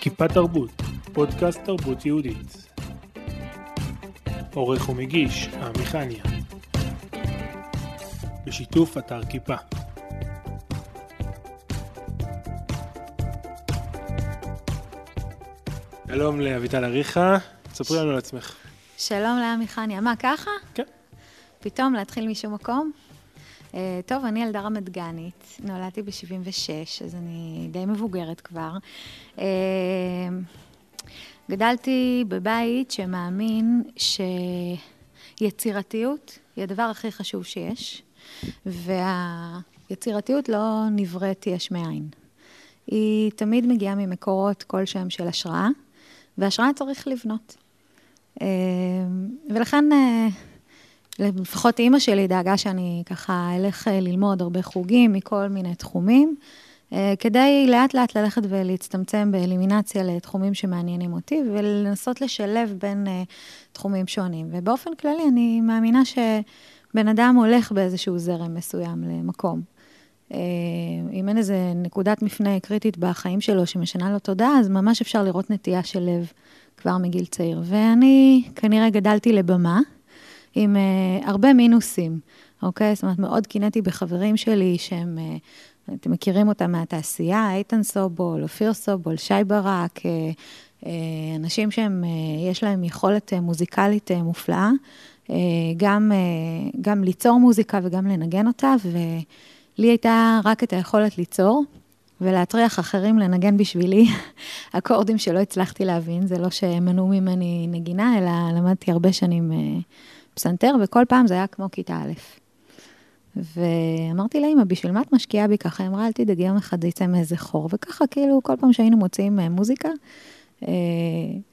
כיפה תרבות, פודקאסט תרבות יהודית. עורך ומגיש, עמיחניה. בשיתוף אתר כיפה. שלום לאביטל אריכה, ספרי לנו על עצמך. שלום לעמי חניה. מה, ככה? כן. פתאום להתחיל משום מקום? Uh, טוב, אני ילדה רמת גנית, נולדתי ב-76, אז אני די מבוגרת כבר. Uh, גדלתי בבית שמאמין שיצירתיות היא הדבר הכי חשוב שיש, והיצירתיות לא נבראת יש מאין. היא תמיד מגיעה ממקורות כלשהם של השראה, והשראה צריך לבנות. אה, ולכן, אה, לפחות אימא שלי דאגה שאני ככה אלך אה, ללמוד הרבה חוגים מכל מיני תחומים, כדי לאט לאט ללכת ולהצטמצם באלימינציה לתחומים שמעניינים אותי, ולנסות לשלב בין תחומים שונים. ובאופן כללי, אני מאמינה שבן אדם הולך באיזשהו זרם מסוים למקום. אם אין איזה נקודת מפנה קריטית בחיים שלו שמשנה לו תודעה, אז ממש אפשר לראות נטייה של לב כבר מגיל צעיר. ואני כנראה גדלתי לבמה עם uh, הרבה מינוסים, אוקיי? זאת אומרת, מאוד קינאתי בחברים שלי שהם, uh, אתם מכירים אותם מהתעשייה, איתן סובול, אופיר סובול, שי ברק, uh, uh, אנשים שהם, uh, יש להם יכולת uh, מוזיקלית uh, מופלאה, uh, גם, uh, גם ליצור מוזיקה וגם לנגן אותה, ולי הייתה רק את היכולת ליצור. ולהטריח אחרים לנגן בשבילי אקורדים שלא הצלחתי להבין, זה לא שמנעו ממני נגינה, אלא למדתי הרבה שנים פסנתר, וכל פעם זה היה כמו כיתה א'. ואמרתי לאמא, בשביל מה את משקיעה בי ככה? אמרה, אל תדאגי, יום אחד יצא מאיזה חור. וככה, כאילו, כל פעם שהיינו מוציאים uh, מוזיקה, uh,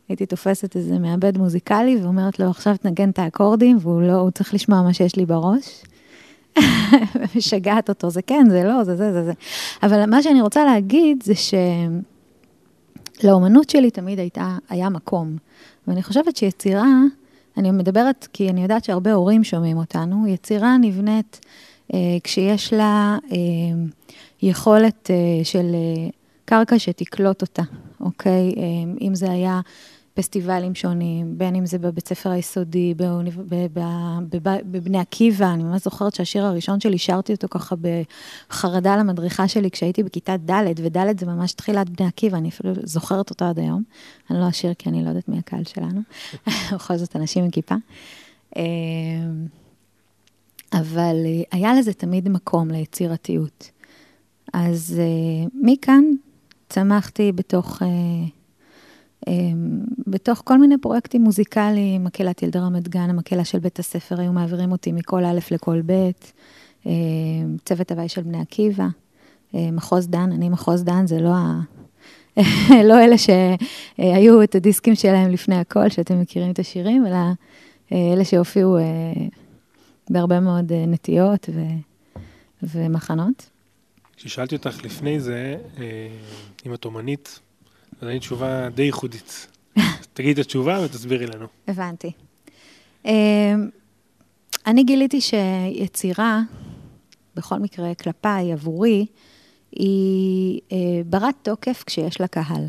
הייתי תופסת איזה מעבד מוזיקלי ואומרת לו, עכשיו תנגן את האקורדים, והוא לא, הוא צריך לשמוע מה שיש לי בראש. ומשגעת אותו, זה כן, זה לא, זה זה, זה זה. אבל מה שאני רוצה להגיד זה שלאומנות שלי תמיד הייתה, היה מקום. ואני חושבת שיצירה, אני מדברת כי אני יודעת שהרבה הורים שומעים אותנו, יצירה נבנית אה, כשיש לה אה, יכולת אה, של אה, קרקע שתקלוט אותה, אוקיי? אה, אם זה היה... פסטיבלים שונים, בין אם זה בבית ספר היסודי, בבני עקיבא, אני ממש זוכרת שהשיר הראשון שלי, שרתי אותו ככה בחרדה למדריכה שלי כשהייתי בכיתה ד', וד' זה ממש תחילת בני עקיבא, אני אפילו זוכרת אותו עד היום. אני לא אשיר כי אני לא יודעת מי הקהל שלנו, בכל זאת אנשים עם כיפה. אמ, אבל אה, היה לזה תמיד מקום ליצירתיות. אז אה, מכאן צמחתי בתוך... אמ, בתוך כל מיני פרויקטים מוזיקליים, מקהלת ילדי רמת גן, המקהלה של בית הספר, היו מעבירים אותי מכל א' לכל ב', אמ, צוות הוואי של בני עקיבא, אמ, מחוז דן, אני מחוז דן, זה לא ה... לא אלה שהיו את הדיסקים שלהם לפני הכל, שאתם מכירים את השירים, אלא אה, אלה שהופיעו אה, בהרבה מאוד אה, נטיות ו... ומחנות. כששאלתי אותך לפני זה, אם את אומנית, זו תשובה די ייחודית. תגידי את התשובה ותסבירי לנו. הבנתי. אמ, אני גיליתי שיצירה, בכל מקרה כלפיי, עבורי, היא אה, ברת תוקף כשיש לה קהל.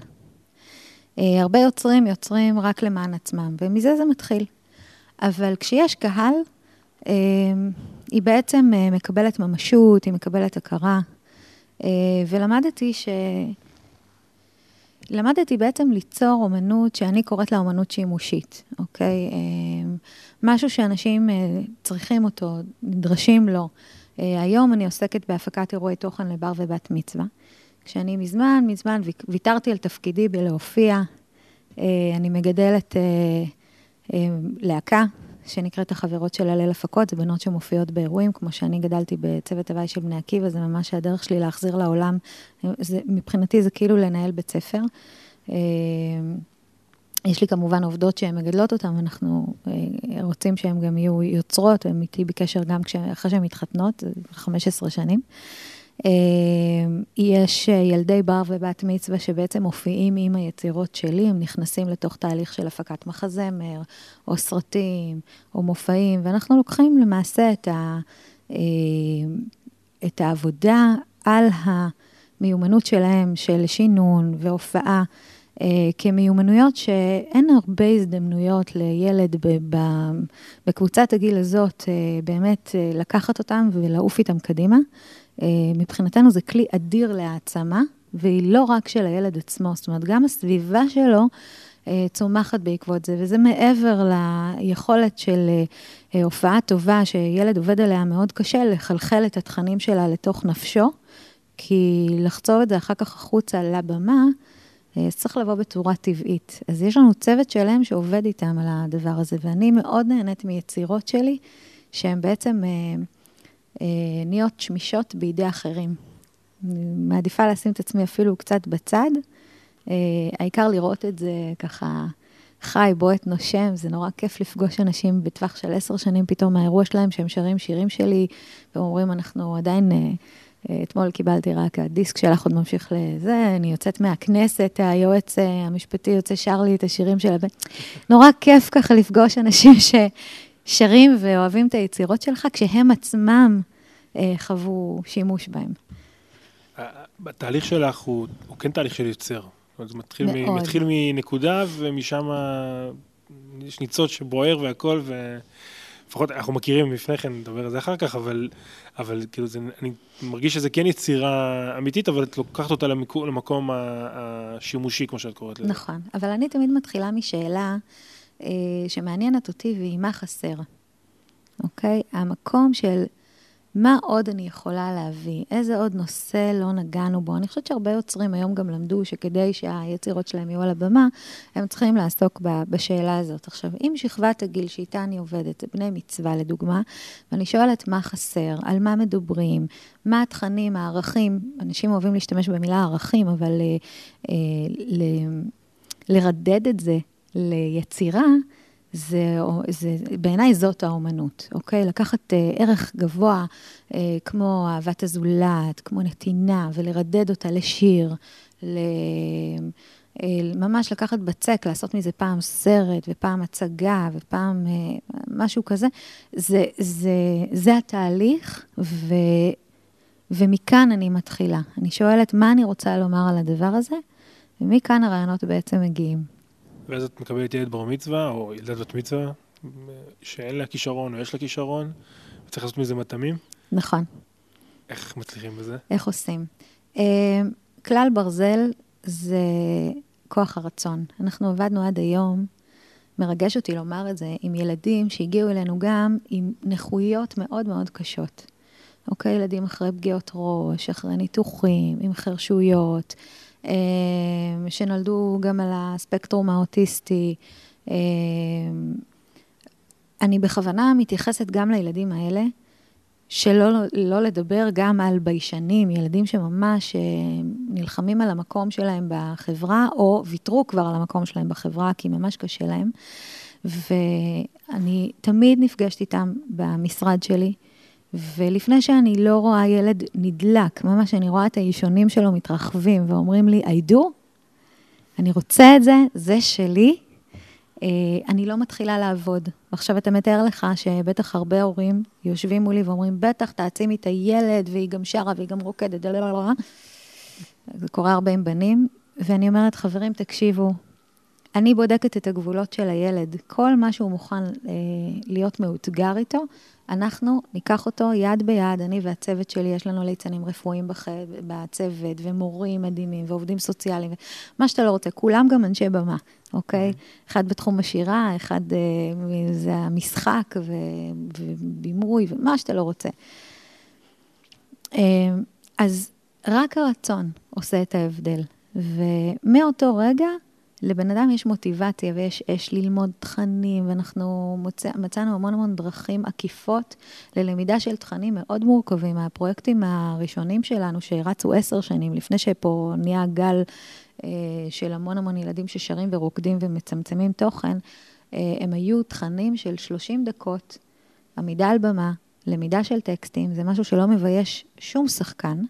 אה, הרבה יוצרים יוצרים רק למען עצמם, ומזה זה מתחיל. אבל כשיש קהל, אמ, היא בעצם אה, מקבלת ממשות, היא מקבלת הכרה. ולמדתי ש... למדתי בעצם ליצור אומנות שאני קוראת לה אומנות שימושית, אוקיי? אמ, משהו שאנשים אה, צריכים אותו, נדרשים לו. אה, היום אני עוסקת בהפקת אירועי תוכן לבר ובת מצווה. כשאני מזמן, מזמן ויתרתי על תפקידי בלהופיע. אה, אני מגדלת להקה שנקראת החברות של הלל הפקות, זה בנות שמופיעות באירועים, כמו שאני גדלתי בצוות הוואי של בני עקיבא, זה ממש הדרך שלי להחזיר לעולם, זה, מבחינתי זה כאילו לנהל בית ספר. אה, יש לי כמובן עובדות שהן מגדלות אותן, אנחנו אה, רוצים שהן גם יהיו יוצרות, והן איתי בקשר גם אחרי שהן מתחתנות, 15 שנים. אמ, יש ילדי בר ובת מצווה שבעצם מופיעים עם היצירות שלי, הם נכנסים לתוך תהליך של הפקת מחזמר, או סרטים, או מופעים, ואנחנו לוקחים למעשה את, ה, את העבודה על המיומנות שלהם של שינון והופעה. כמיומנויות שאין הרבה הזדמנויות לילד ב- ב- בקבוצת הגיל הזאת באמת לקחת אותם ולעוף איתם קדימה. Uh, מבחינתנו זה כלי אדיר להעצמה, והיא לא רק של הילד עצמו, זאת אומרת, גם הסביבה שלו uh, צומחת בעקבות זה, וזה מעבר ליכולת של uh, הופעה טובה שילד עובד עליה מאוד קשה, לחלחל את התכנים שלה לתוך נפשו, כי לחצוב את זה אחר כך החוצה לבמה, אה, צריך לבוא בצורה טבעית. אז יש לנו צוות שלם שעובד איתם על הדבר הזה, ואני מאוד נהנית מיצירות שלי, שהן בעצם אה, אה, נהיות שמישות בידי אחרים. אני מעדיפה לשים את עצמי אפילו קצת בצד, אה, העיקר לראות את זה ככה חי, בועט, נושם, זה נורא כיף לפגוש אנשים בטווח של עשר שנים פתאום מהאירוע שלהם, שהם שרים שירים שלי, והם אומרים, אנחנו עדיין... אה, אתמול קיבלתי רק הדיסק שלך עוד ממשיך לזה, אני יוצאת מהכנסת, היועץ אה, המשפטי יוצא שר לי את השירים של הבן. נורא כיף ככה לפגוש אנשים ששרים ואוהבים את היצירות שלך, כשהם עצמם אה, חוו שימוש בהם. התהליך שלך הוא, הוא כן תהליך של יוצר. זה מתחיל, מ, מתחיל מנקודה ומשם יש ניצוץ שבוער והכל, ו... לפחות אנחנו מכירים לפני כן, נדבר על זה אחר כך, אבל, אבל כאילו זה, אני מרגיש שזה כן יצירה אמיתית, אבל את לוקחת אותה למקום, למקום השימושי, כמו שאת קוראת לזה. נכון, אבל אני תמיד מתחילה משאלה אה, שמעניינת אותי, והיא מה חסר, אוקיי? המקום של מה עוד אני יכולה להביא? איזה עוד נושא לא נגענו בו? אני חושבת שהרבה יוצרים היום גם למדו שכדי שהיצירות שלהם יהיו על הבמה, הם צריכים לעסוק בשאלה הזאת. עכשיו, אם שכבת הגיל שאיתה אני עובדת, זה בני מצווה לדוגמה, ואני שואלת מה חסר, על מה מדברים, מה התכנים, הערכים, אנשים אוהבים להשתמש במילה ערכים, אבל אה, אה, ל, לרדד את זה ליצירה, זה, זה, בעיניי זאת האומנות, אוקיי? לקחת אה, ערך גבוה אה, כמו אהבת הזולת, כמו נתינה, ולרדד אותה לשיר, ל... אה, ממש לקחת בצק, לעשות מזה פעם סרט, ופעם הצגה, ופעם אה, משהו כזה, זה, זה, זה התהליך, ו, ומכאן אני מתחילה. אני שואלת מה אני רוצה לומר על הדבר הזה, ומכאן הרעיונות בעצם מגיעים. ואז את מקבלת ילד בר מצווה, או ילדת בת מצווה, שאין לה כישרון או יש לה כישרון, וצריך לעשות מזה מטעמים. נכון. איך מצליחים בזה? איך עושים? אה, כלל ברזל זה כוח הרצון. אנחנו עבדנו עד היום, מרגש אותי לומר את זה, עם ילדים שהגיעו אלינו גם עם נכויות מאוד מאוד קשות. אוקיי, ילדים אחרי פגיעות ראש, אחרי ניתוחים, עם חרשויות. אה, שנולדו גם על הספקטרום האוטיסטי. אה, אני בכוונה מתייחסת גם לילדים האלה, שלא לא לדבר גם על ביישנים, ילדים שממש אה, נלחמים על המקום שלהם בחברה, או ויתרו כבר על המקום שלהם בחברה, כי ממש קשה להם. ואני תמיד נפגשת איתם במשרד שלי. ולפני שאני לא רואה ילד נדלק, ממש אני רואה את האישונים שלו מתרחבים ואומרים לי, I do, אני רוצה את זה, זה שלי, אה, אני לא מתחילה לעבוד. ועכשיו אתה מתאר לך שבטח הרבה הורים יושבים מולי ואומרים, בטח, תעצימי את הילד, והיא גם שרה והיא גם רוקדת, זה קורה הרבה עם בנים, ואני אומרת, חברים, תקשיבו, אני בודקת את הגבולות של הילד. כל מה שהוא מוכן אה, להיות מאותגר איתו, אנחנו ניקח אותו יד ביד, אני והצוות שלי, יש לנו ליצנים רפואיים בח... בצוות, ומורים מדהימים, ועובדים סוציאליים, מה שאתה לא רוצה, כולם גם אנשי במה, אוקיי? Mm-hmm. אחד בתחום השירה, אחד אה, זה המשחק, ו... ובימוי, ומה שאתה לא רוצה. אה, אז רק הרצון עושה את ההבדל. ומאותו רגע, לבן אדם יש מוטיבציה ויש אש ללמוד תכנים, ואנחנו מוצא, מצאנו המון המון דרכים עקיפות ללמידה של תכנים מאוד מורכבים. הפרויקטים הראשונים שלנו, שרצו עשר שנים, לפני שפה נהיה גל אה, של המון המון ילדים ששרים ורוקדים ומצמצמים תוכן, אה, הם היו תכנים של 30 דקות, עמידה על במה, למידה של טקסטים, זה משהו שלא מבייש שום שחקן.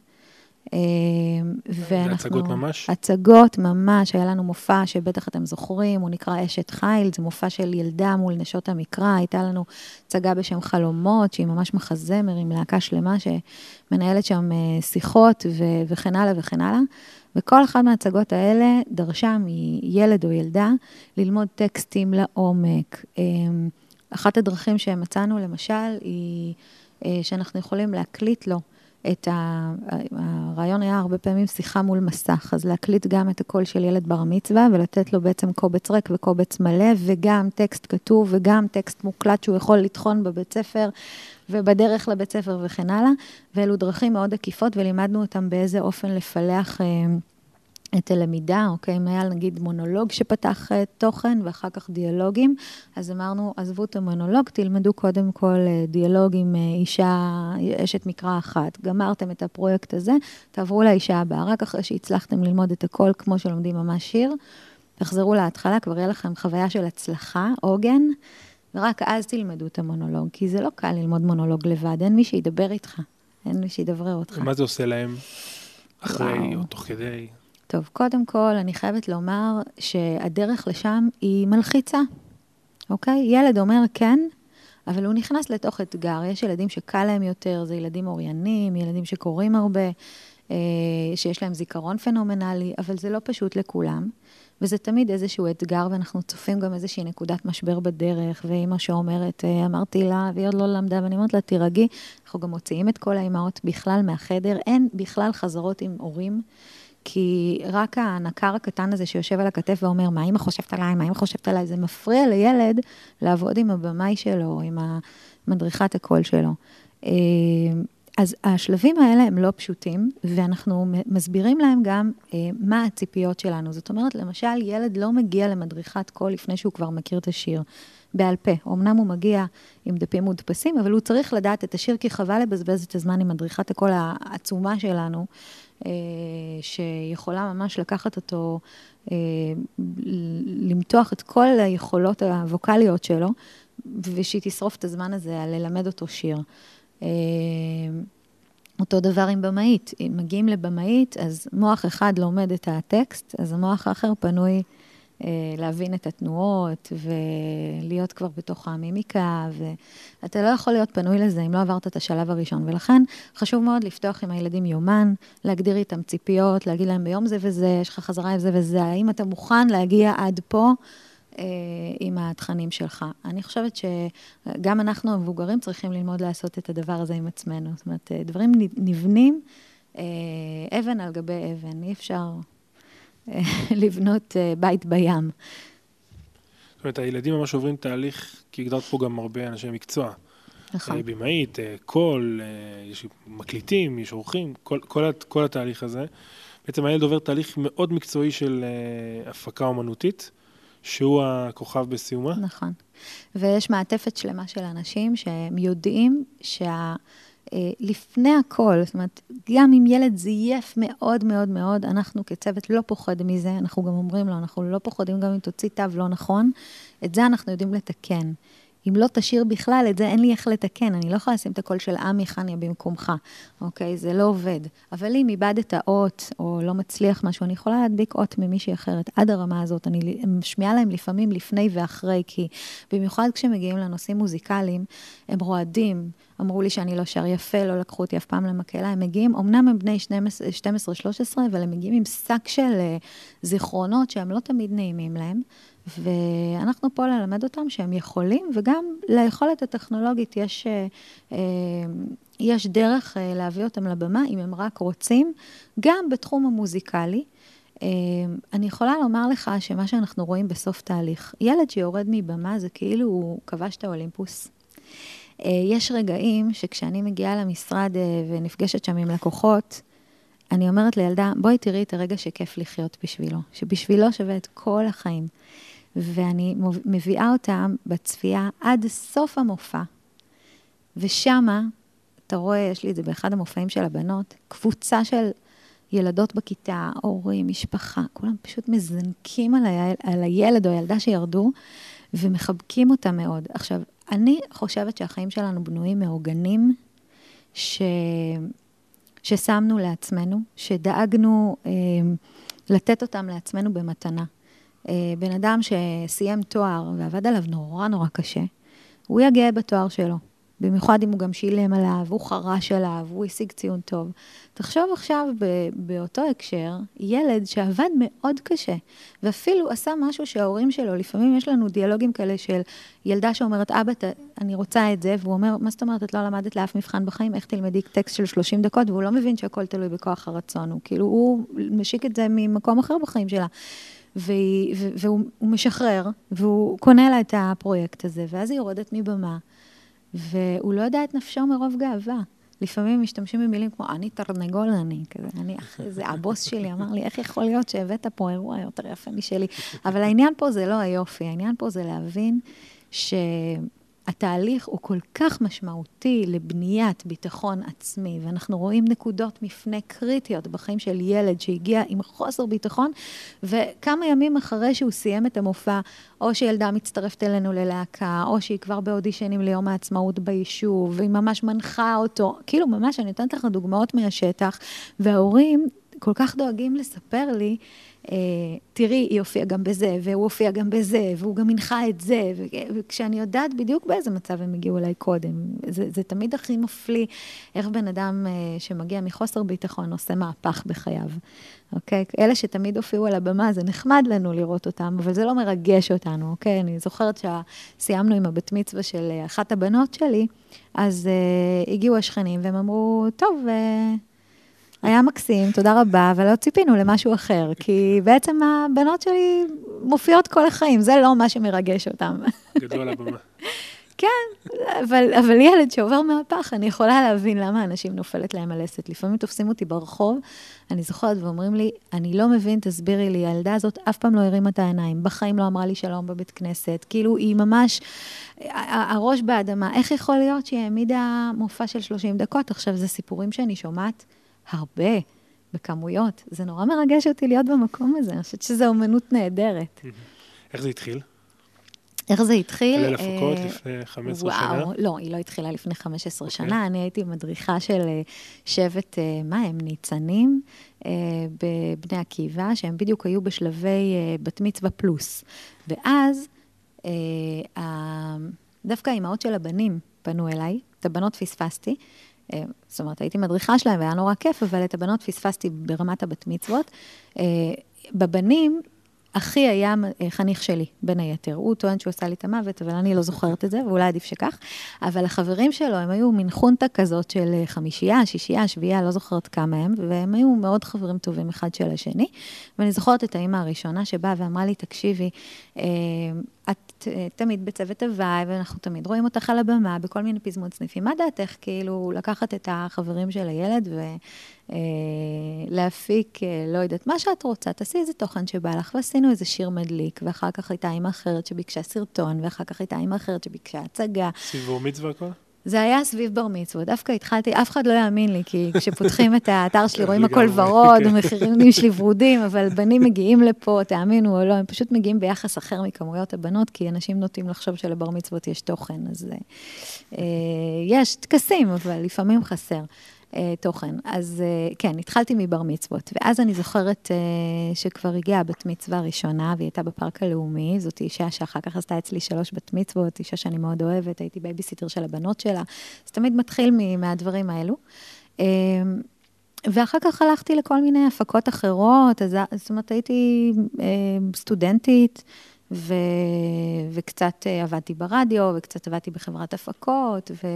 ואנחנו... הצגות ממש? הצגות ממש, היה לנו מופע שבטח אתם זוכרים, הוא נקרא אשת חיל, זה מופע של ילדה מול נשות המקרא, הייתה לנו הצגה בשם חלומות, שהיא ממש מחזמר עם להקה שלמה שמנהלת שם שיחות ו- וכן הלאה וכן הלאה. וכל אחת מההצגות האלה דרשה מילד או ילדה ללמוד טקסטים לעומק. אחת הדרכים שמצאנו, למשל, היא שאנחנו יכולים להקליט לו. את ה... הרעיון היה הרבה פעמים שיחה מול מסך, אז להקליט גם את הקול של ילד בר מצווה ולתת לו בעצם קובץ ריק וקובץ מלא, וגם טקסט כתוב וגם טקסט מוקלט שהוא יכול לטחון בבית ספר ובדרך לבית ספר וכן הלאה, ואלו דרכים מאוד עקיפות ולימדנו אותם באיזה אופן לפלח... אה, את הלמידה, אוקיי? אם היה נגיד מונולוג שפתח uh, תוכן ואחר כך דיאלוגים, אז אמרנו, עזבו את המונולוג, תלמדו קודם כל uh, דיאלוג עם uh, אישה, אשת מקרא אחת. גמרתם את הפרויקט הזה, תעברו לאישה הבאה. רק אחרי שהצלחתם ללמוד את הכל כמו שלומדים ממש שיר, תחזרו להתחלה, כבר יהיה לכם חוויה של הצלחה, עוגן, ורק אז תלמדו את המונולוג, כי זה לא קל ללמוד מונולוג לבד, אין מי שידבר איתך, אין מי שידברר אותך. ומה זה עושה להם אחרי וואו. או תוך כדי? טוב, קודם כל, אני חייבת לומר שהדרך לשם היא מלחיצה, אוקיי? ילד אומר כן, אבל הוא נכנס לתוך אתגר. יש ילדים שקל להם יותר, זה ילדים אוריינים, ילדים שקוראים הרבה, אה, שיש להם זיכרון פנומנלי, אבל זה לא פשוט לכולם. וזה תמיד איזשהו אתגר, ואנחנו צופים גם איזושהי נקודת משבר בדרך, ואימא שאומרת, אה, אמרתי לה, והיא עוד לא למדה, ואני אומרת לה, תירגעי. אנחנו גם מוציאים את כל האימהות בכלל מהחדר, אין בכלל חזרות עם הורים. כי רק הנקר הקטן הזה שיושב על הכתף ואומר, מה אמא חושבת עליי, מה אמא חושבת עליי, זה מפריע לילד לעבוד עם הבמאי שלו, עם המדריכת הקול שלו. אה, אז השלבים האלה הם לא פשוטים, ואנחנו מסבירים להם גם אה, מה הציפיות שלנו. זאת אומרת, למשל, ילד לא מגיע למדריכת קול לפני שהוא כבר מכיר את השיר. בעל פה. אמנם הוא מגיע עם דפים מודפסים, אבל הוא צריך לדעת את השיר, כי חבל לבזבז את הזמן עם מדריכת הקול העצומה שלנו, שיכולה ממש לקחת אותו, אה, למתוח את כל היכולות הווקאליות שלו, ושהיא תשרוף את הזמן הזה על ללמד אותו שיר. אה, אותו דבר עם במאית. אם מגיעים לבמאית, אז מוח אחד לומד את הטקסט, אז המוח האחר פנוי אה, להבין את התנועות ולהיות כבר בתוך המימיקה, ואתה לא יכול להיות פנוי לזה אם לא עברת את השלב הראשון. ולכן חשוב מאוד לפתוח עם הילדים יומן, להגדיר איתם ציפיות, להגיד להם ביום זה וזה, יש לך חזרה עם זה וזה, האם אתה מוכן להגיע עד פה? אה, עם התכנים שלך. אני חושבת שגם אנחנו המבוגרים צריכים ללמוד לעשות את הדבר הזה עם עצמנו. זאת אומרת, אה, דברים נבנים אבן על גבי אבן, אי אפשר לבנות אה, בית בים. זאת אומרת, הילדים ממש עוברים תהליך, כי הגדרת פה גם הרבה אנשי מקצוע. נכון. אה, במאית, אה, קול, יש מקליטים, יש אורחים, כל, כל, כל התהליך הזה. בעצם הילד עובר תהליך מאוד מקצועי של הפקה אומנותית, שהוא הכוכב בסיומה. נכון. ויש מעטפת שלמה של אנשים שהם יודעים שה... אה, לפני הכל, זאת אומרת, גם אם ילד זייף מאוד מאוד מאוד, אנחנו כצוות לא פוחד מזה, אנחנו גם אומרים לו, אנחנו לא פוחדים גם אם תוציא תו לא נכון, את זה אנחנו יודעים לתקן. אם לא תשאיר בכלל, את זה אין לי איך לתקן, אני לא יכולה לשים את הקול של עמי חניה במקומך, אוקיי? זה לא עובד. אבל אם איבדת אות, או לא מצליח משהו, אני יכולה להדביק אות ממישהי אחרת. עד הרמה הזאת, אני משמיעה להם לפעמים לפני ואחרי, כי במיוחד כשמגיעים לנושאים מוזיקליים, הם רועדים. אמרו לי שאני לא שר יפה, לא לקחו אותי אף פעם למקהלה, הם מגיעים, אמנם הם בני 12-13, אבל הם מגיעים עם שק של אה, זיכרונות שהם לא תמיד נעימים להם. ואנחנו פה ללמד אותם שהם יכולים, וגם ליכולת הטכנולוגית יש, אה, אה, יש דרך אה, להביא אותם לבמה, אם הם רק רוצים, גם בתחום המוזיקלי. אני יכולה לומר לך שמה שאנחנו רואים בסוף תהליך, ילד שיורד מבמה זה כאילו הוא כבש את האולימפוס. יש רגעים שכשאני מגיעה למשרד ונפגשת שם עם לקוחות, אני אומרת לילדה, בואי תראי את הרגע שכיף לחיות בשבילו, שבשבילו שווה את כל החיים. ואני מביאה אותם בצפייה עד סוף המופע. ושמה, אתה רואה, יש לי את זה באחד המופעים של הבנות, קבוצה של ילדות בכיתה, הורים, משפחה, כולם פשוט מזנקים על, ה... על הילד או הילדה שירדו, ומחבקים אותם מאוד. עכשיו, אני חושבת שהחיים שלנו בנויים מעוגנים, ש... ששמנו לעצמנו, שדאגנו אה, לתת אותם לעצמנו במתנה. אה, בן אדם שסיים תואר ועבד עליו נורא נורא קשה, הוא יהיה בתואר שלו. במיוחד אם הוא גם שילם עליו, הוא חרש עליו, הוא השיג ציון טוב. תחשוב עכשיו באותו הקשר, ילד שעבד מאוד קשה, ואפילו עשה משהו שההורים שלו, לפעמים יש לנו דיאלוגים כאלה של ילדה שאומרת, אבא, אני רוצה את זה, והוא אומר, מה זאת אומרת, את לא למדת לאף מבחן בחיים, איך תלמדי טקסט של 30 דקות, והוא לא מבין שהכל תלוי בכוח הרצון, הוא כאילו, הוא משיק את זה ממקום אחר בחיים שלה. והוא משחרר, והוא קונה לה את הפרויקט הזה, ואז היא יורדת מבמה. והוא לא יודע את נפשו מרוב גאווה. לפעמים משתמשים במילים כמו, אני תרנגול אני, כזה, אני, זה הבוס שלי אמר לי, איך יכול להיות שהבאת פה אירוע יותר יפה משלי? אבל העניין פה זה לא היופי, העניין פה זה להבין ש... התהליך הוא כל כך משמעותי לבניית ביטחון עצמי, ואנחנו רואים נקודות מפנה קריטיות בחיים של ילד שהגיע עם חוסר ביטחון, וכמה ימים אחרי שהוא סיים את המופע, או שילדה מצטרפת אלינו ללהקה, או שהיא כבר באודישנים ליום העצמאות ביישוב, והיא ממש מנחה אותו, כאילו ממש, אני נותנת לך דוגמאות מהשטח, וההורים כל כך דואגים לספר לי, אה, תראי, היא הופיעה גם בזה, והוא הופיע גם בזה, והוא גם הנחה את זה, וכשאני יודעת בדיוק באיזה מצב הם הגיעו אליי קודם. זה, זה תמיד הכי מפליא איך בן אדם אה, שמגיע מחוסר ביטחון עושה מהפך בחייו, אוקיי? אלה שתמיד הופיעו על הבמה, זה נחמד לנו לראות אותם, אבל זה לא מרגש אותנו, אוקיי? אני זוכרת שסיימנו עם הבת מצווה של אחת הבנות שלי, אז uh, הגיעו השכנים והם אמרו, טוב, uh, היה מקסים, תודה רבה, אבל לא ציפינו למשהו אחר, כי בעצם הבנות שלי מופיעות כל החיים, זה לא מה שמרגש אותם. גדול הבמה. כן, אבל, אבל ילד שעובר מהפך, אני יכולה להבין למה אנשים נופלת להם הלסת. לפעמים תופסים אותי ברחוב, אני זוכרת ואומרים לי, אני לא מבין, תסבירי לי, הילדה הזאת אף פעם לא הרימה את העיניים, בחיים לא אמרה לי שלום בבית כנסת, כאילו היא ממש, הראש באדמה. איך יכול להיות שהיא העמידה מופע של 30 דקות? עכשיו, זה סיפורים שאני שומעת. הרבה, בכמויות. זה נורא מרגש אותי להיות במקום הזה, אני חושבת שזו אומנות נהדרת. איך זה התחיל? איך זה התחיל? כולל הפקות לפני 15 שנה? וואו, לא, היא לא התחילה לפני 15 אוקיי. שנה. אני הייתי מדריכה של אה, שבט, אה, מה הם, ניצנים, אה, בבני עקיבא, שהם בדיוק היו בשלבי בת מצווה פלוס. ואז, דווקא האימהות של הבנים פנו אליי, את הבנות פספסתי, אה, זאת אומרת, הייתי מדריכה שלהם והיה נורא כיף, אבל את הבנות פספסתי ברמת הבת מצוות. אה, בבנים, אחי היה אה, חניך שלי, בין היתר. הוא טוען שהוא עשה לי את המוות, אבל אני לא זוכרת את זה, ואולי עדיף שכך. אבל החברים שלו, הם היו מין חונטה כזאת של חמישייה, שישייה, שביעייה, לא זוכרת כמה הם, והם היו מאוד חברים טובים אחד של השני. ואני זוכרת את האימא הראשונה שבאה ואמרה לי, תקשיבי, את תמיד בצוות הוואי, ואנחנו תמיד רואים אותך על הבמה בכל מיני פזמון סניפים. מה דעתך, כאילו, לקחת את החברים של הילד ולהפיק, אה, לא יודעת, מה שאת רוצה, תעשי איזה תוכן שבא לך, ועשינו איזה שיר מדליק, ואחר כך הייתה אימא אחרת שביקשה סרטון, ואחר כך הייתה אימא אחרת שביקשה הצגה. סביב בר מצווה כבר? זה היה סביב בר מצוות. דווקא התחלתי, אף אחד לא יאמין לי, כי כשפותחים את האתר שלי, רואים הכל ורוד, המחירים שלי ורודים, אבל בנים מגיעים לפה, תאמינו או לא, הם פשוט מגיעים ביחס אחר מכמויות הבנות, כי אנשים נוטים לחשוב שלבר מצוות יש תוכן, אז אה, יש טקסים, אבל לפעמים חסר. אה, תוכן. אז אה, כן, התחלתי מבר מצוות, ואז אני זוכרת אה, שכבר הגיעה הבת מצווה הראשונה, והיא הייתה בפארק הלאומי, זאת אישה שאחר כך עשתה אצלי שלוש בת מצוות, אישה שאני מאוד אוהבת, הייתי בייביסיטר של הבנות שלה, אז תמיד מתחיל מהדברים האלו. אה, ואחר כך הלכתי לכל מיני הפקות אחרות, אז זאת אומרת, הייתי אה, סטודנטית, ו... וקצת אה, עבדתי ברדיו, וקצת עבדתי בחברת הפקות, ו...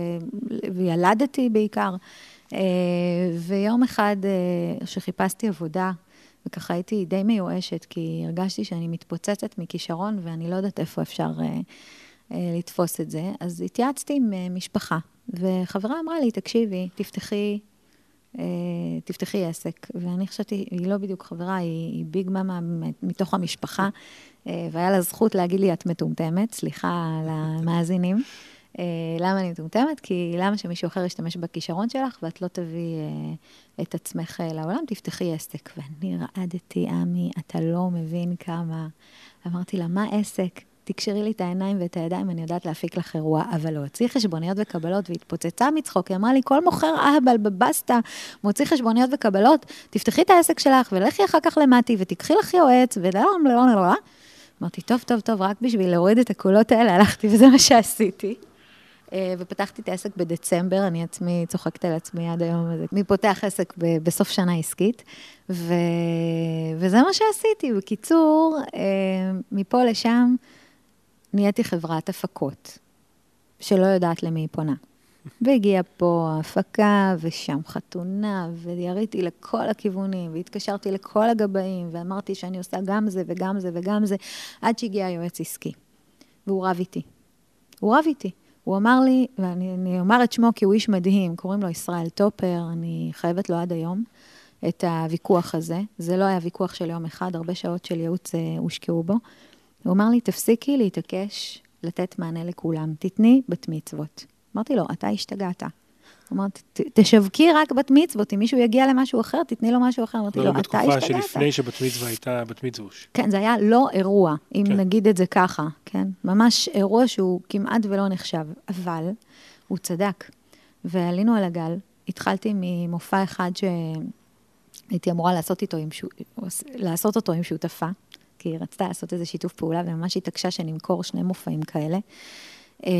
וילדתי בעיקר. אה, ויום אחד אה, שחיפשתי עבודה, וככה הייתי די מיואשת, כי הרגשתי שאני מתפוצצת מכישרון ואני לא יודעת איפה אפשר אה, לתפוס את זה, אז התייעצתי עם משפחה, וחברה אמרה לי, תקשיבי, תפתחי, תפתחי עסק. ואני חשבתי, היא לא בדיוק חברה, היא, היא ביג מאמה מתוך המשפחה, והיה לה זכות להגיד לי, את מטומטמת, סליחה על המאזינים. אה, למה אני מטומטמת? כי למה שמישהו אחר ישתמש בכישרון שלך ואת לא תביאי אה, את עצמך אה, לעולם, תפתחי עסק. ואני רעדתי, עמי, אתה לא מבין כמה. אמרתי לה, מה עסק? תקשרי לי את העיניים ואת הידיים, אני יודעת להפיק לך אירוע, אבל להוציא חשבוניות וקבלות, והתפוצצה מצחוק, היא אמרה לי, כל מוכר אהבל בבסטה מוציא חשבוניות וקבלות, תפתחי את העסק שלך ולכי אחר כך למטי ותיקחי לך יועץ, ולא, לא, לא, לא. אמרתי, טוב, טוב, טוב, רק בשביל להוריד את הקולות האלה הלכתי, וזה מה שעשיתי. אה, ופתחתי את העסק בדצמבר, אני עצמי צוחקת על עצמי עד היום. מי פותח עסק בסוף שנה עסקית, ו... וזה מה שעשיתי. בקיצור, אה, מפה לשם נהייתי חברת הפקות, שלא יודעת למי היא פונה. והגיעה פה הפקה, ושם חתונה, ויריתי לכל הכיוונים, והתקשרתי לכל הגבאים, ואמרתי שאני עושה גם זה וגם זה וגם זה, עד שהגיע היועץ עסקי. והוא רב איתי. הוא רב איתי. הוא אמר לי, ואני אומר את שמו כי הוא איש מדהים, קוראים לו ישראל טופר, אני חייבת לו עד היום את הוויכוח הזה. זה לא היה ויכוח של יום אחד, הרבה שעות של ייעוץ אה, הושקעו בו. הוא אמר לי, תפסיקי להתעקש לתת מענה לכולם, תתני בת מצוות. אמרתי לו, אתה השתגעת. הוא אמר, תשווקי רק בת מצוות, אם מישהו יגיע למשהו אחר, תתני לו משהו אחר. אמרתי לו, אתה השתגעת. לא בתקופה שלפני שבת מצווה הייתה בת מצווש. כן, זה היה לא אירוע, אם כן. נגיד את זה ככה, כן? ממש אירוע שהוא כמעט ולא נחשב, אבל הוא צדק. ועלינו על הגל, התחלתי ממופע אחד שהייתי אמורה לעשות, איתו עם, לעשות אותו עם שותפה, כי היא רצתה לעשות איזה שיתוף פעולה, וממש התעקשה שנמכור שני מופעים כאלה. אה,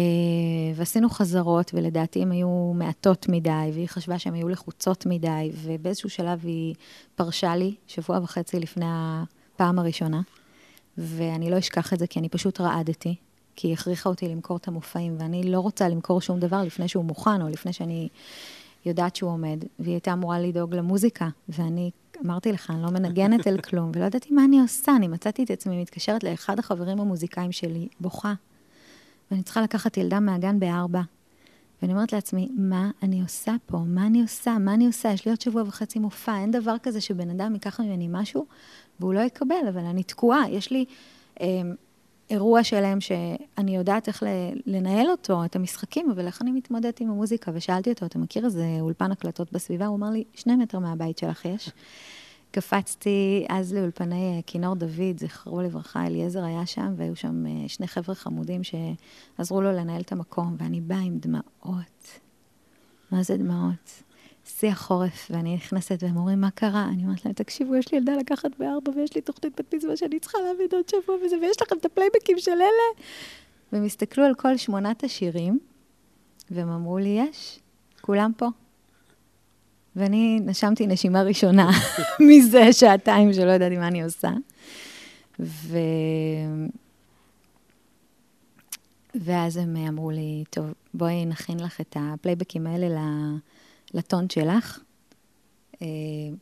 ועשינו חזרות, ולדעתי הן היו מעטות מדי, והיא חשבה שהן היו לחוצות מדי, ובאיזשהו שלב היא פרשה לי, שבוע וחצי לפני הפעם הראשונה, ואני לא אשכח את זה, כי אני פשוט רעדתי, כי היא הכריחה אותי למכור את המופעים, ואני לא רוצה למכור שום דבר לפני שהוא מוכן, או לפני שאני יודעת שהוא עומד, והיא הייתה אמורה לדאוג למוזיקה, ואני אמרתי לך, אני לא מנגנת אל כלום, ולא ידעתי מה אני עושה, אני מצאתי את עצמי מתקשרת לאחד החברים המוזיקאים שלי, בוכה. ואני צריכה לקחת ילדה מהגן בארבע. ואני אומרת לעצמי, מה אני עושה פה? מה אני עושה? מה אני עושה? יש לי עוד שבוע וחצי מופע, אין דבר כזה שבן אדם ייקח ממני משהו והוא לא יקבל, אבל אני תקועה. יש לי אה, אירוע שלם שאני יודעת איך לנהל אותו, את המשחקים, אבל איך אני מתמודדת עם המוזיקה? ושאלתי אותו, אתה מכיר איזה אולפן הקלטות בסביבה? הוא אמר לי, שני מטר מהבית שלך יש. קפצתי אז לאולפני אה, כינור דוד, זכרו לברכה, אליעזר היה שם, והיו שם אה, שני חבר'ה חמודים שעזרו לו לנהל את המקום, ואני באה עם דמעות. מה זה דמעות? שיא החורף, ואני נכנסת, והם אומרים, מה קרה? אני אומרת להם, תקשיבו, יש לי ילדה לקחת בארבע, ויש לי תוכנית בת מצווה שאני צריכה להביא עוד שבוע וזה, ויש לכם את הפלייבקים של אלה. והם הסתכלו על כל שמונת השירים, והם אמרו לי, יש, כולם פה. ואני נשמתי נשימה ראשונה מזה שעתיים שלא ידעתי מה אני עושה. ו... ואז הם אמרו לי, טוב, בואי נכין לך את הפלייבקים האלה לטון שלך. אה,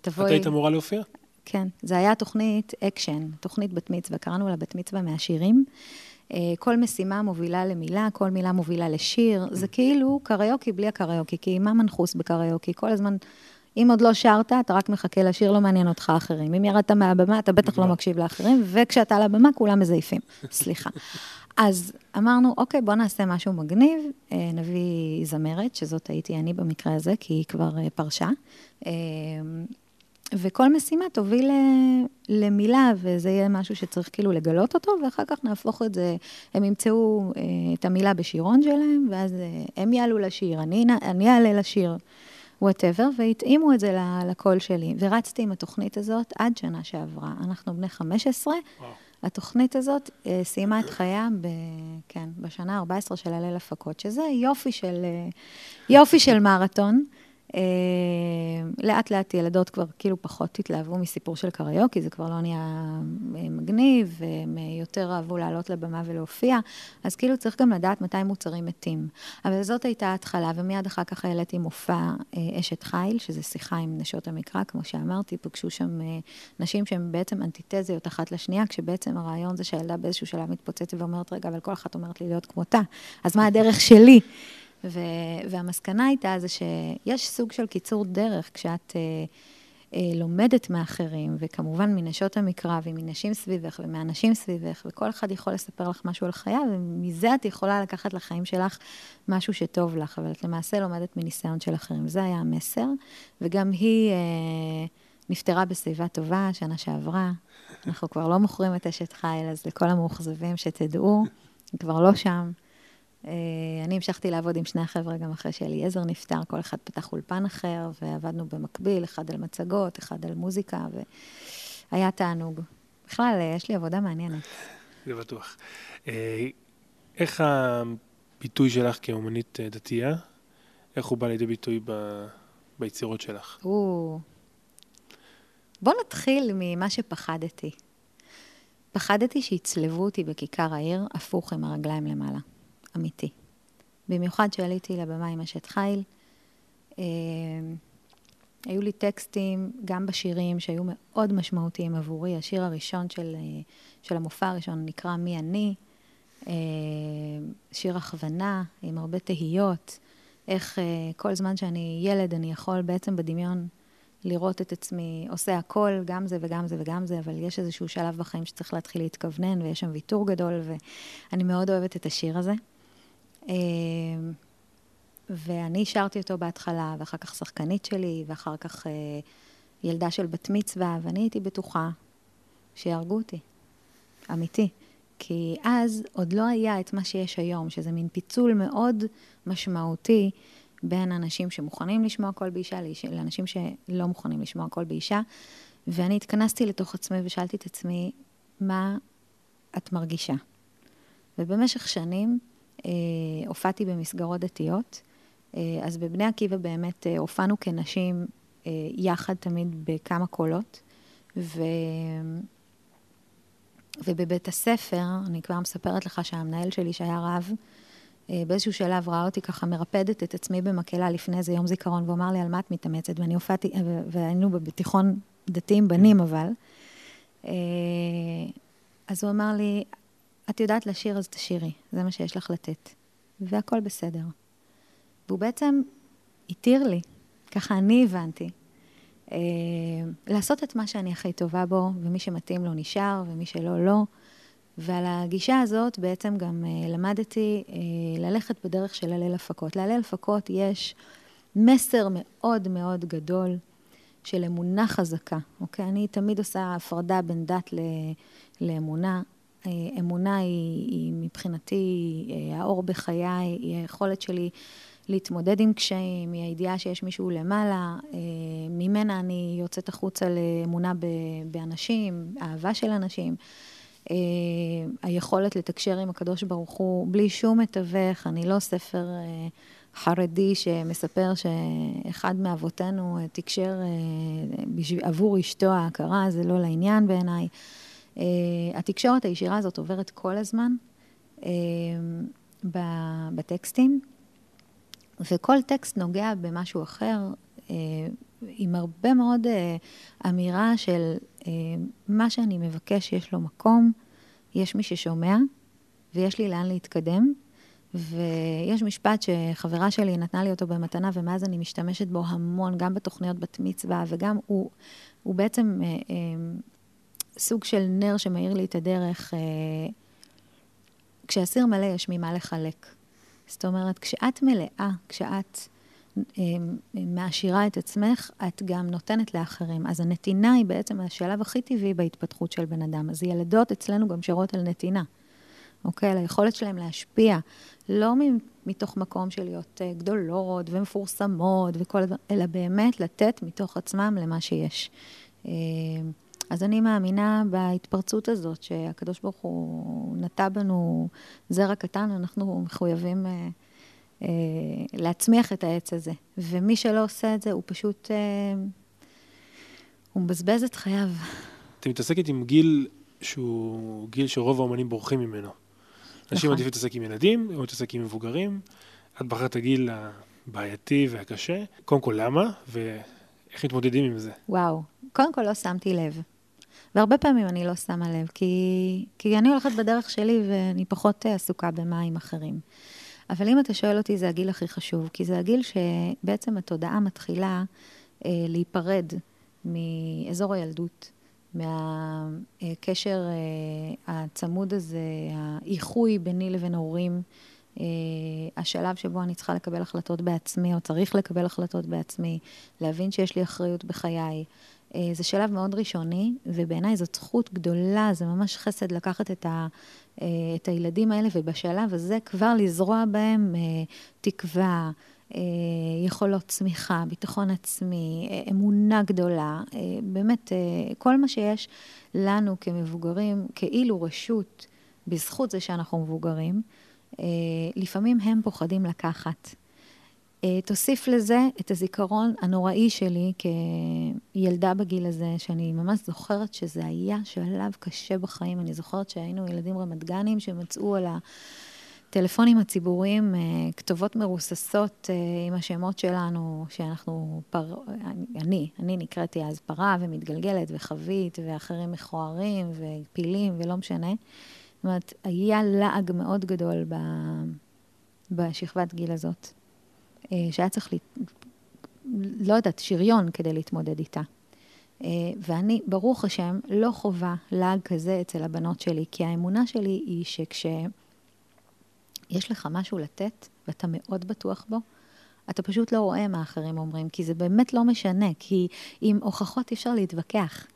תבואי... את היית אמורה להופיע? כן, זה היה תוכנית אקשן, תוכנית בת מצווה, קראנו לה בת מצווה מהשירים. אה, כל משימה מובילה למילה, כל מילה מובילה לשיר. זה כאילו קריוקי בלי הקריוקי, כי מה מנחוס בקריוקי? כל הזמן, אם עוד לא שרת, אתה רק מחכה לשיר, לא מעניין אותך אחרים. אם ירדת מהבמה, אתה בטח לא מקשיב לאחרים, וכשאתה על הבמה, כולם מזייפים. סליחה. אז אמרנו, אוקיי, בוא נעשה משהו מגניב, אה, נביא זמרת, שזאת הייתי אני במקרה הזה, כי היא כבר אה, פרשה. וכל משימה תוביל למילה, וזה יהיה משהו שצריך כאילו לגלות אותו, ואחר כך נהפוך את זה, הם ימצאו אה, את המילה בשירון שלהם, ואז אה, הם יעלו לשיר, אני, אני אעלה לשיר, whatever, והתאימו את זה לקול שלי. ורצתי עם התוכנית הזאת עד שנה שעברה. אנחנו בני 15. וואו. התוכנית הזאת אה, סיימה את חייה ב, כן, בשנה ה-14 של הלל הפקות, שזה יופי של, אה, יופי של מרתון. אה, לאט לאט ילדות כבר כאילו פחות התלהבו מסיפור של קריוקי, זה כבר לא נהיה אה, מגניב, והם אה, יותר אהבו לעלות לבמה ולהופיע, אז כאילו צריך גם לדעת מתי מוצרים מתים. אבל זאת הייתה ההתחלה, ומיד אחר כך העליתי מופע אשת חיל, שזה שיחה עם נשות המקרא, כמו שאמרתי, פגשו שם נשים שהן בעצם אנטיתזיות אחת לשנייה, כשבעצם הרעיון זה שהילדה באיזשהו שלב מתפוצצת ואומרת, רגע, אבל כל אחת אומרת לי להיות כמותה, אז מה הדרך שלי? ו, והמסקנה הייתה זה שיש סוג של קיצור דרך כשאת אה, אה, לומדת מאחרים, וכמובן מנשות המקרא ומנשים סביבך ומאנשים סביבך, וכל אחד יכול לספר לך משהו על חייו, ומזה את יכולה לקחת לחיים שלך משהו שטוב לך, אבל את למעשה לומדת מניסיון של אחרים. זה היה המסר, וגם היא... אה, נפטרה בסביבה טובה, שנה שעברה. אנחנו כבר לא מוכרים את אשת חיל, אז לכל המאוכזבים שתדעו, היא כבר לא שם. אה, אני המשכתי לעבוד עם שני החבר'ה גם אחרי שאליעזר נפטר, כל אחד פתח אולפן אחר, ועבדנו במקביל, אחד על מצגות, אחד על מוזיקה, והיה תענוג. בכלל, אה, יש לי עבודה מעניינת. זה בטוח. אה, איך הביטוי שלך כאומנית דתייה, איך הוא בא לידי ביטוי ב... ביצירות שלך? או... בוא נתחיל ממה שפחדתי. פחדתי שיצלבו אותי בכיכר העיר, הפוך עם הרגליים למעלה. אמיתי. במיוחד שעליתי לבמה עם אשת חיל. אה, היו לי טקסטים, גם בשירים, שהיו מאוד משמעותיים עבורי. השיר הראשון של, אה, של המופע הראשון נקרא "מי אני", אה, שיר הכוונה, עם הרבה תהיות. איך כל זמן שאני ילד, אני יכול בעצם בדמיון לראות את עצמי עושה הכל, גם זה וגם זה וגם זה, אבל יש איזשהו שלב בחיים שצריך להתחיל להתכוונן, ויש שם ויתור גדול, ואני מאוד אוהבת את השיר הזה. אמ, ואני שרתי אותו בהתחלה, ואחר כך שחקנית שלי, ואחר כך אה, ילדה של בת מצווה, ואני הייתי בטוחה שיהרגו אותי. אמיתי. כי אז עוד לא היה את מה שיש היום, שזה מין פיצול מאוד משמעותי בין אנשים שמוכנים לשמוע קול באישה לאנשים שלא מוכנים לשמוע קול באישה. ואני התכנסתי לתוך עצמי ושאלתי את עצמי, מה את מרגישה? ובמשך שנים הופעתי במסגרות דתיות. אה, אז בבני עקיבא באמת אה, הופענו כנשים יחד תמיד בכמה קולות. ו... ובבית הספר, אני כבר מספרת לך שהמנהל שלי, שהיה רב, באיזשהו שלב ראה אותי ככה מרפדת את עצמי במקהלה לפני איזה יום זיכרון, והוא אמר לי, על מה את מתאמצת? ואני הופעתי, והיינו בתיכון דתיים בנים אבל. אז הוא אמר לי, את יודעת לשיר, אז תשירי, זה מה שיש לך לתת. והכל בסדר. והוא בעצם התיר לי, ככה אני הבנתי, אה, לעשות את מה שאני הכי טובה בו, ומי שמתאים לו נשאר, ומי שלא, לא. ועל הגישה הזאת בעצם גם אה, למדתי אה, ללכת בדרך של הלל הפקות. להלל הפקות יש מסר מאוד מאוד גדול של אמונה חזקה, אוקיי? אני תמיד עושה הפרדה בין דת לאמונה. אה, אמונה היא, היא מבחינתי אה, האור בחיי, היא היכולת שלי להתמודד עם קשיים, היא הידיעה שיש מישהו למעלה, אה, ממנה אני יוצאת החוצה לאמונה באנשים, אהבה של אנשים. היכולת לתקשר עם הקדוש ברוך הוא בלי שום מתווך, אני לא ספר חרדי שמספר שאחד מאבותינו תקשר עבור אשתו ההכרה, זה לא לעניין בעיניי. Uh, התקשורת הישירה הזאת עוברת כל הזמן uh, בטקסטים, וכל טקסט נוגע במשהו אחר, uh, עם הרבה מאוד אמירה של מה שאני מבקש, יש לו מקום, יש מי ששומע, ויש לי לאן להתקדם. ויש משפט שחברה שלי נתנה לי אותו במתנה, ומאז אני משתמשת בו המון, גם בתוכניות בת מצווה, וגם הוא, הוא בעצם סוג של נר שמאיר לי את הדרך. אה, כשהסיר מלא, יש ממה לחלק. זאת אומרת, כשאת מלאה, כשאת אה, מעשירה את עצמך, את גם נותנת לאחרים. אז הנתינה היא בעצם השלב הכי טבעי בהתפתחות של בן אדם. אז ילדות אצלנו גם שרות על נתינה. אוקיי? על היכולת שלהם להשפיע, לא מתוך מקום של להיות אה, גדולות ומפורסמות וכל הדברים, אלא באמת לתת מתוך עצמם למה שיש. אז אני מאמינה בהתפרצות הזאת, שהקדוש ברוך הוא נטע בנו זרע קטן, אנחנו מחויבים אה, אה, להצמיח את העץ הזה. ומי שלא עושה את זה, הוא פשוט, אה, הוא מבזבז את חייו. את מתעסקת עם גיל שהוא גיל שרוב האומנים בורחים ממנו. נכון. אנשים עדיף להתעסק עם ילדים, או להתעסק עם מבוגרים. את בחרת הגיל הבעייתי והקשה. קודם כל, למה? ואיך מתמודדים עם זה? וואו, קודם כל לא שמתי לב. והרבה פעמים אני לא שמה לב, כי, כי אני הולכת בדרך שלי ואני פחות עסוקה במים אחרים. אבל אם אתה שואל אותי, זה הגיל הכי חשוב, כי זה הגיל שבעצם התודעה מתחילה אה, להיפרד מאזור הילדות, מהקשר אה, הצמוד הזה, האיחוי ביני לבין ההורים, אה, השלב שבו אני צריכה לקבל החלטות בעצמי, או צריך לקבל החלטות בעצמי, להבין שיש לי אחריות בחיי. אה, זה שלב מאוד ראשוני, ובעיניי זאת זכות גדולה, זה ממש חסד לקחת את, ה, אה, את הילדים האלה, ובשלב הזה כבר לזרוע בהם אה, תקווה, יכולות צמיחה, ביטחון עצמי, אמונה גדולה, באמת, כל מה שיש לנו כמבוגרים, כאילו רשות, בזכות זה שאנחנו מבוגרים, לפעמים הם פוחדים לקחת. אה, תוסיף לזה את הזיכרון הנוראי שלי כילדה בגיל הזה, שאני ממש זוכרת שזה היה שלב קשה בחיים. אני זוכרת שהיינו ילדים רמת גנים שמצאו על הטלפונים הציבוריים אה, כתובות מרוססות אה, עם השמות שלנו, שאנחנו, פר... אני, אני נקראתי אז פרה ומתגלגלת וחבית, ואחרים מכוערים ופילים ולא משנה. זאת אומרת, היה לעג מאוד גדול ב... בשכבת גיל הזאת. אה, שהיה צריך, לא יודעת, שריון כדי להתמודד איתה. אה, ואני, ברוך השם, לא חווה לעג כזה אצל הבנות שלי, כי האמונה שלי היא שכשיש לך משהו לתת, ואתה מאוד בטוח בו, אתה פשוט לא רואה מה אחרים אומרים, כי זה באמת לא משנה, כי עם הוכחות אי אפשר להתווכח.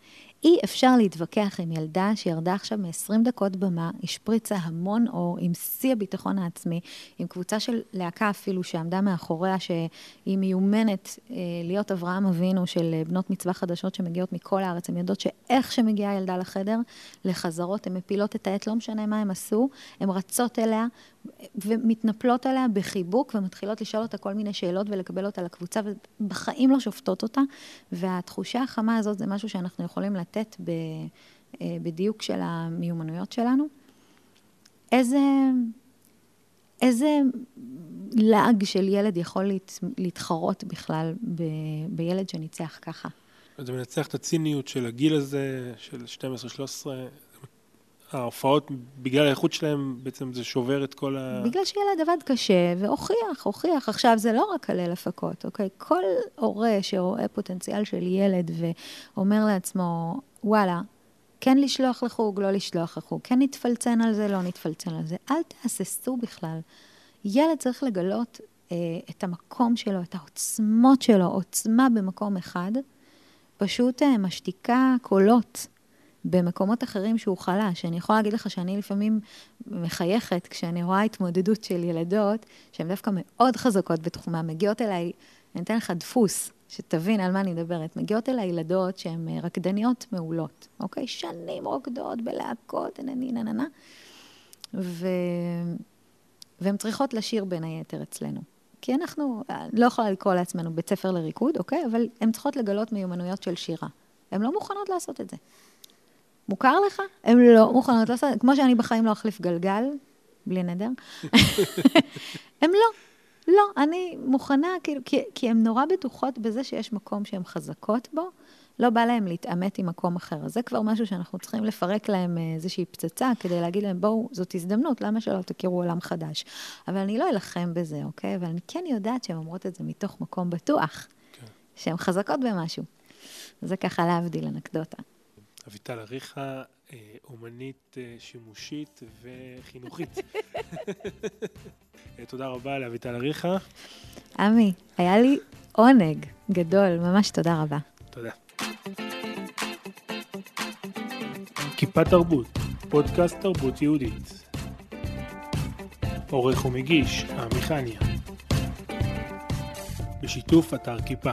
אי אפשר להתווכח עם ילדה שירדה עכשיו מ-20 דקות במה, השפריצה המון אור, עם שיא הביטחון העצמי, עם קבוצה של להקה אפילו שעמדה מאחוריה, שהיא מיומנת אה, להיות אברהם אבינו של אה, בנות מצווה חדשות שמגיעות מכל הארץ. הן יודעות שאיך שמגיעה ילדה לחדר, לחזרות, הן מפילות את העט, לא משנה מה הן עשו, הן רצות אליה ומתנפלות עליה בחיבוק ומתחילות לשאול אותה כל מיני שאלות ולקבל אותה לקבוצה, ובחיים לא שופטות אותה. והתחושה החמה הזאת זה משהו שאנחנו יכולים לתת. לתת ב, אה, בדיוק של המיומנויות שלנו. איזה, איזה לעג של ילד יכול להת, להתחרות בכלל ב, בילד שניצח ככה? זה מנצח את הציניות של הגיל הזה, של 12-13. ההופעות, בגלל האיכות שלהם, בעצם זה שובר את כל ה... בגלל שילד עבד קשה והוכיח, הוכיח. עכשיו, זה לא רק כלל הפקות, אוקיי? כל הורה שרואה פוטנציאל של ילד ואומר לעצמו, וואלה, כן לשלוח לחוג, לא לשלוח לחוג, כן נתפלצן על זה, לא נתפלצן על זה. אל תהססו בכלל. ילד צריך לגלות אה, את המקום שלו, את העוצמות שלו, עוצמה במקום אחד, פשוט אה, משתיקה קולות במקומות אחרים שהוא חלש. אני יכולה להגיד לך שאני לפעמים מחייכת כשאני רואה התמודדות של ילדות שהן דווקא מאוד חזקות בתחומן, מגיעות אליי, אני אתן לך דפוס, שתבין על מה אני מדברת. מגיעות אליי ילדות שהן אה, רקדניות מעולות, אוקיי? שנים רוקדות בלהקות, נני נננה, ו... והן צריכות לשיר בין היתר אצלנו. כי אנחנו, אה, לא יכולה לקרוא לעצמנו בית ספר לריקוד, אוקיי? אבל הן צריכות לגלות מיומנויות של שירה. הן לא מוכנות לעשות את זה. מוכר לך? הן לא מוכנות לעשות, את זה. כמו שאני בחיים לא אחליף גלגל, בלי נדר. הן לא. לא, אני מוכנה, כאילו, כי, כי הן נורא בטוחות בזה שיש מקום שהן חזקות בו, לא בא להן להתעמת עם מקום אחר. אז זה כבר משהו שאנחנו צריכים לפרק להן אה, איזושהי פצצה, כדי להגיד להן, בואו, זאת הזדמנות, למה שלא תכירו עולם חדש? אבל אני לא אלחם בזה, אוקיי? אבל אני כן יודעת שהן אומרות את זה מתוך מקום בטוח, כן. שהן חזקות במשהו. זה ככה להבדיל אנקדוטה. אביטל אריכה, אה, אומנית אה, שימושית וחינוכית. אה, תודה רבה לאביטל אריכה. עמי, היה לי עונג גדול, ממש תודה רבה. תודה. כיפה תרבות, פודקאסט תרבות יהודית. עורך ומגיש, עמי חניה. בשיתוף אתר כיפה.